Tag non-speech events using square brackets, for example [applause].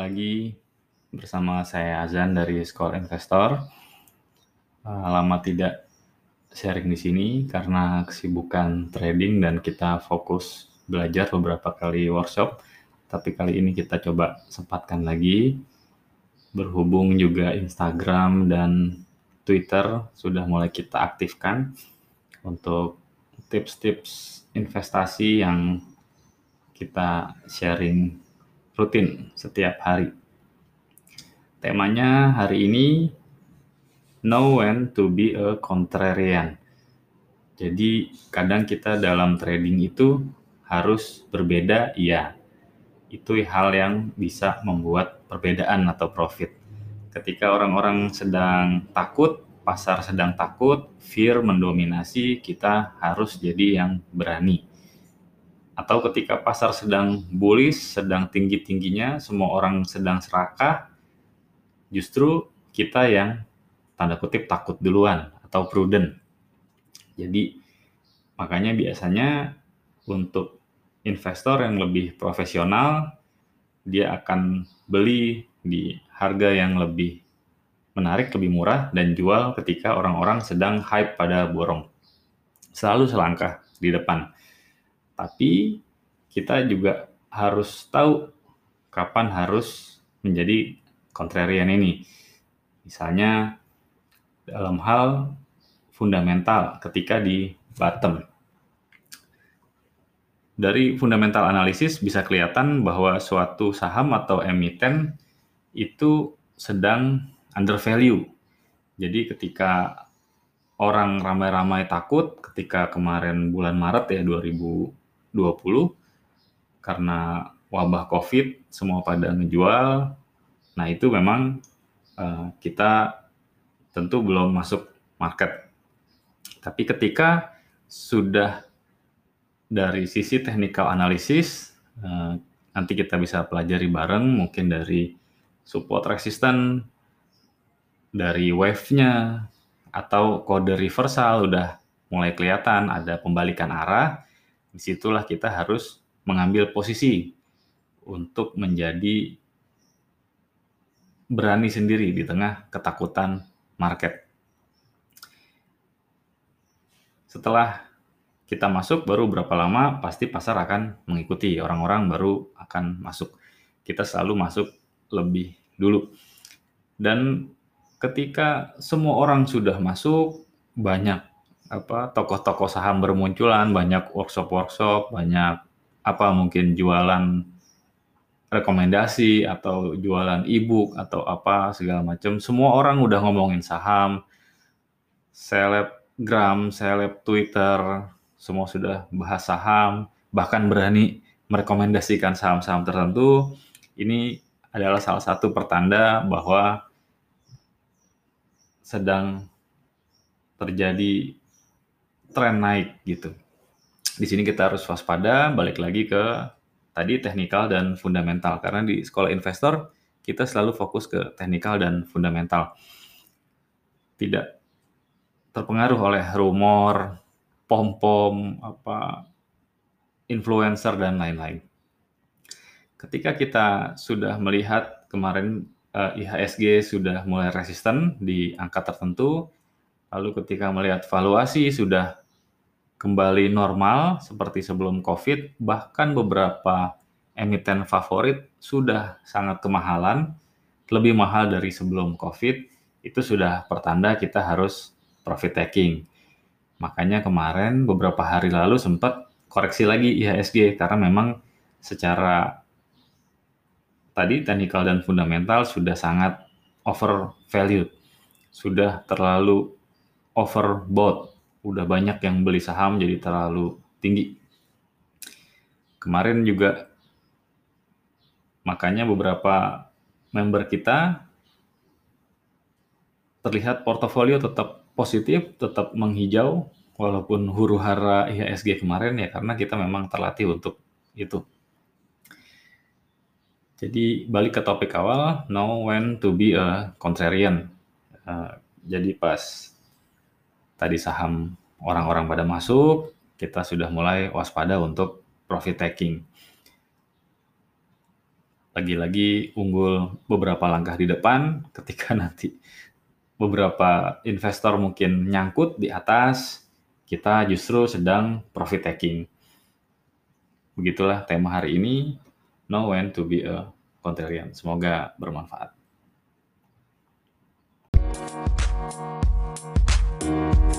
lagi bersama saya Azan dari Score Investor. Uh, lama tidak sharing di sini karena kesibukan trading dan kita fokus belajar beberapa kali workshop. Tapi kali ini kita coba sempatkan lagi. Berhubung juga Instagram dan Twitter sudah mulai kita aktifkan untuk tips-tips investasi yang kita sharing rutin setiap hari. Temanya hari ini know when to be a contrarian. Jadi kadang kita dalam trading itu harus berbeda, iya. Itu hal yang bisa membuat perbedaan atau profit. Ketika orang-orang sedang takut, pasar sedang takut, fear mendominasi, kita harus jadi yang berani atau ketika pasar sedang bullish, sedang tinggi-tingginya, semua orang sedang serakah, justru kita yang tanda kutip takut duluan atau prudent. Jadi makanya biasanya untuk investor yang lebih profesional, dia akan beli di harga yang lebih menarik, lebih murah, dan jual ketika orang-orang sedang hype pada borong. Selalu selangkah di depan tapi kita juga harus tahu kapan harus menjadi kontrarian ini. Misalnya dalam hal fundamental ketika di bottom. Dari fundamental analisis bisa kelihatan bahwa suatu saham atau emiten itu sedang under value. Jadi ketika orang ramai-ramai takut ketika kemarin bulan Maret ya 2000 2020 karena wabah COVID semua pada ngejual. Nah, itu memang uh, kita tentu belum masuk market. Tapi ketika sudah dari sisi technical analysis uh, nanti kita bisa pelajari bareng mungkin dari support resistance dari wave-nya atau kode reversal udah mulai kelihatan ada pembalikan arah di situlah kita harus mengambil posisi untuk menjadi berani sendiri di tengah ketakutan market. Setelah kita masuk baru berapa lama pasti pasar akan mengikuti orang-orang baru akan masuk. Kita selalu masuk lebih dulu. Dan ketika semua orang sudah masuk, banyak apa tokoh-tokoh saham bermunculan, banyak workshop-workshop, banyak apa mungkin jualan rekomendasi atau jualan e-book atau apa segala macam. Semua orang udah ngomongin saham, selebgram, seleb Twitter, semua sudah bahas saham, bahkan berani merekomendasikan saham-saham tertentu. Ini adalah salah satu pertanda bahwa sedang terjadi tren naik gitu. Di sini kita harus waspada, balik lagi ke tadi teknikal dan fundamental karena di sekolah investor kita selalu fokus ke teknikal dan fundamental. Tidak terpengaruh oleh rumor, pom-pom, apa influencer dan lain-lain. Ketika kita sudah melihat kemarin eh, IHSG sudah mulai resisten di angka tertentu, lalu ketika melihat valuasi sudah kembali normal seperti sebelum COVID, bahkan beberapa emiten favorit sudah sangat kemahalan, lebih mahal dari sebelum COVID, itu sudah pertanda kita harus profit taking. Makanya kemarin beberapa hari lalu sempat koreksi lagi IHSG karena memang secara tadi technical dan fundamental sudah sangat over valued, sudah terlalu overbought udah banyak yang beli saham jadi terlalu tinggi. Kemarin juga makanya beberapa member kita terlihat portofolio tetap positif, tetap menghijau walaupun huru hara IHSG kemarin ya karena kita memang terlatih untuk itu. Jadi balik ke topik awal, know when to be a contrarian. Uh, jadi pas tadi saham orang-orang pada masuk, kita sudah mulai waspada untuk profit taking. lagi-lagi unggul beberapa langkah di depan [laughs] ketika nanti beberapa investor mungkin nyangkut di atas, kita justru sedang profit taking. Begitulah tema hari ini, know when to be a contrarian. Semoga bermanfaat.